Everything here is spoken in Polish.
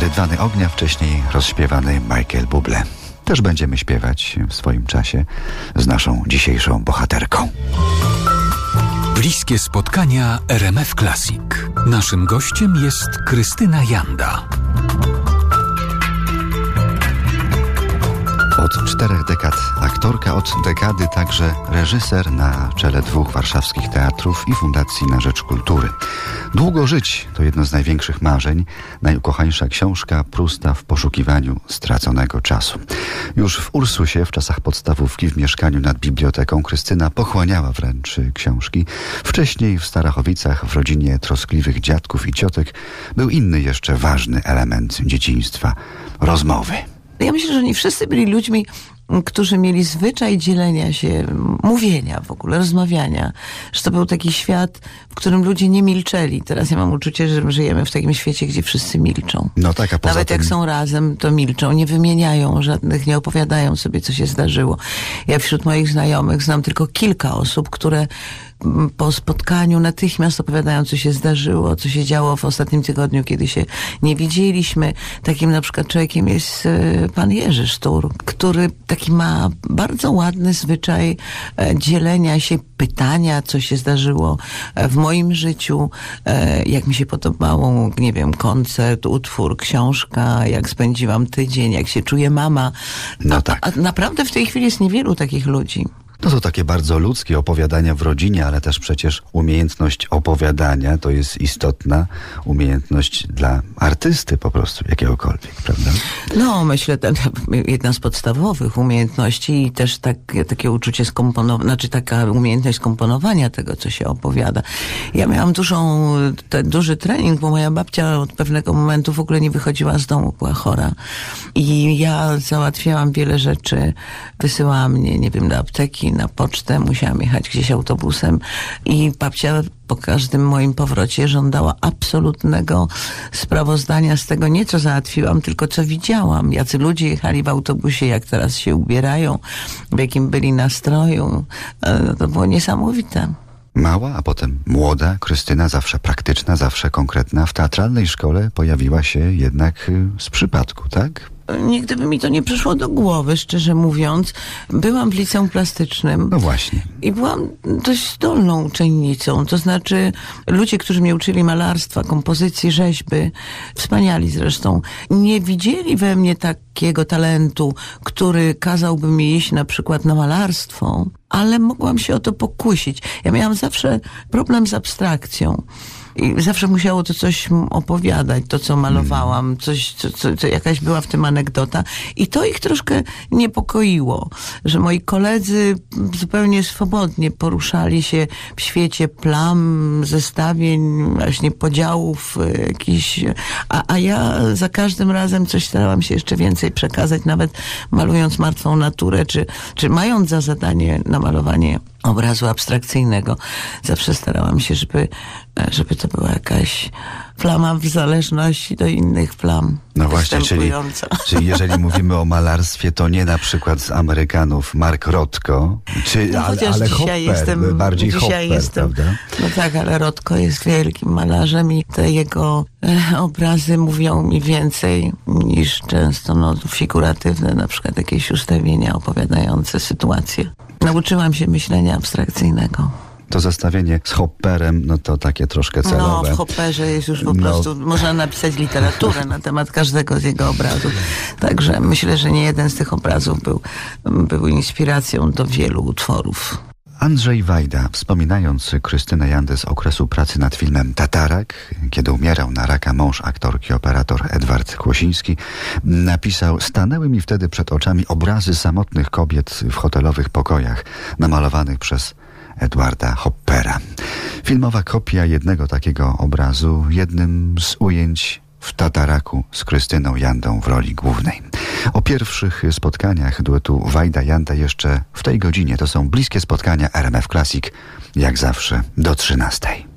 Rydwany Ognia, wcześniej rozśpiewany Michael Bublé. Też będziemy śpiewać w swoim czasie z naszą dzisiejszą bohaterką. Bliskie spotkania RMF Classic. Naszym gościem jest Krystyna Janda. Od czterech dekad aktorka, od dekady także reżyser na czele dwóch warszawskich teatrów i Fundacji na Rzecz Kultury. Długo żyć to jedno z największych marzeń, najukochańsza książka Prusta w poszukiwaniu straconego czasu. Już w Ursusie, w czasach podstawówki, w mieszkaniu nad biblioteką, Krystyna pochłaniała wręcz książki. Wcześniej w Starachowicach, w rodzinie troskliwych dziadków i ciotek, był inny jeszcze ważny element dzieciństwa rozmowy. Ja myślę, że nie wszyscy byli ludźmi, którzy mieli zwyczaj dzielenia się, mówienia w ogóle, rozmawiania. Że to był taki świat, w którym ludzie nie milczeli. Teraz ja mam uczucie, że żyjemy w takim świecie, gdzie wszyscy milczą. No tak, a poza Nawet tym... jak są razem, to milczą, nie wymieniają żadnych, nie opowiadają sobie, co się zdarzyło. Ja wśród moich znajomych znam tylko kilka osób, które po spotkaniu natychmiast opowiadają, co się zdarzyło, co się działo w ostatnim tygodniu, kiedy się nie widzieliśmy. Takim na przykład człowiekiem jest e, pan Jerzy Sztur, który taki ma bardzo ładny zwyczaj e, dzielenia się, pytania, co się zdarzyło e, w moim życiu, jak mi się podobało, nie wiem, koncert, utwór, książka, jak spędziłam tydzień, jak się czuje mama. No tak. A, a naprawdę w tej chwili jest niewielu takich ludzi. No to takie bardzo ludzkie opowiadania w rodzinie, ale też przecież umiejętność opowiadania to jest istotna umiejętność dla artysty po prostu, jakiegokolwiek, prawda? No, myślę, ten, jedna z podstawowych umiejętności i też tak, takie uczucie skomponowania, znaczy taka umiejętność skomponowania tego, co się opowiada. Ja miałam dużą, duży trening, bo moja babcia od pewnego momentu w ogóle nie wychodziła z domu, była chora. I ja załatwiałam wiele rzeczy, wysyłała mnie, nie wiem, do apteki, na pocztę, musiałam jechać gdzieś autobusem i babcia po każdym moim powrocie żądała absolutnego sprawozdania z tego, nie co załatwiłam, tylko co widziałam. Jacy ludzie jechali w autobusie, jak teraz się ubierają, w jakim byli nastroju. E, to było niesamowite. Mała, a potem młoda Krystyna, zawsze praktyczna, zawsze konkretna, w teatralnej szkole pojawiła się jednak y, z przypadku, tak? Nigdy by mi to nie przyszło do głowy, szczerze mówiąc. Byłam w liceum plastycznym. No właśnie. I byłam dość zdolną uczennicą. To znaczy, ludzie, którzy mnie uczyli malarstwa, kompozycji, rzeźby, wspaniali zresztą, nie widzieli we mnie takiego talentu, który kazałby mi iść na przykład na malarstwo, ale mogłam się o to pokusić. Ja miałam zawsze problem z abstrakcją. I zawsze musiało to coś opowiadać, to co malowałam, coś, co, co, co, jakaś była w tym anegdota. I to ich troszkę niepokoiło, że moi koledzy zupełnie swobodnie poruszali się w świecie plam, zestawień, właśnie podziałów jakichś, a, a ja za każdym razem coś starałam się jeszcze więcej przekazać, nawet malując martwą naturę, czy, czy mając za zadanie namalowanie obrazu abstrakcyjnego. Zawsze starałam się, żeby, żeby to była jakaś plama w zależności do innych plam. No właśnie, czyli, czyli jeżeli mówimy o malarstwie, to nie na przykład z Amerykanów Mark Rothko, czy, no, ale, ale Hopper, jestem, bardziej dzisiaj Hopper, jestem, prawda? No tak, ale Rothko jest wielkim malarzem i te jego e, obrazy mówią mi więcej niż często no, figuratywne, na przykład jakieś ustawienia opowiadające sytuacje. Nauczyłam się myślenia abstrakcyjnego. To zestawienie z Hopperem, no to takie troszkę celowe. No, w Hopperze jest już po No. prostu, można napisać literaturę na temat każdego z jego obrazów. Także myślę, że nie jeden z tych obrazów był, był inspiracją do wielu utworów. Andrzej Wajda, wspominając Krystynę Jandę z okresu pracy nad filmem Tatarak, kiedy umierał na raka mąż aktorki operator Edward Kłosiński, napisał: Stanęły mi wtedy przed oczami obrazy samotnych kobiet w hotelowych pokojach, namalowanych przez Edwarda Hoppera. Filmowa kopia jednego takiego obrazu, jednym z ujęć w Tataraku z Krystyną Jandą w roli głównej. O pierwszych spotkaniach duetu Wajda-Janda jeszcze w tej godzinie. To są bliskie spotkania RMF Classic, jak zawsze do 13.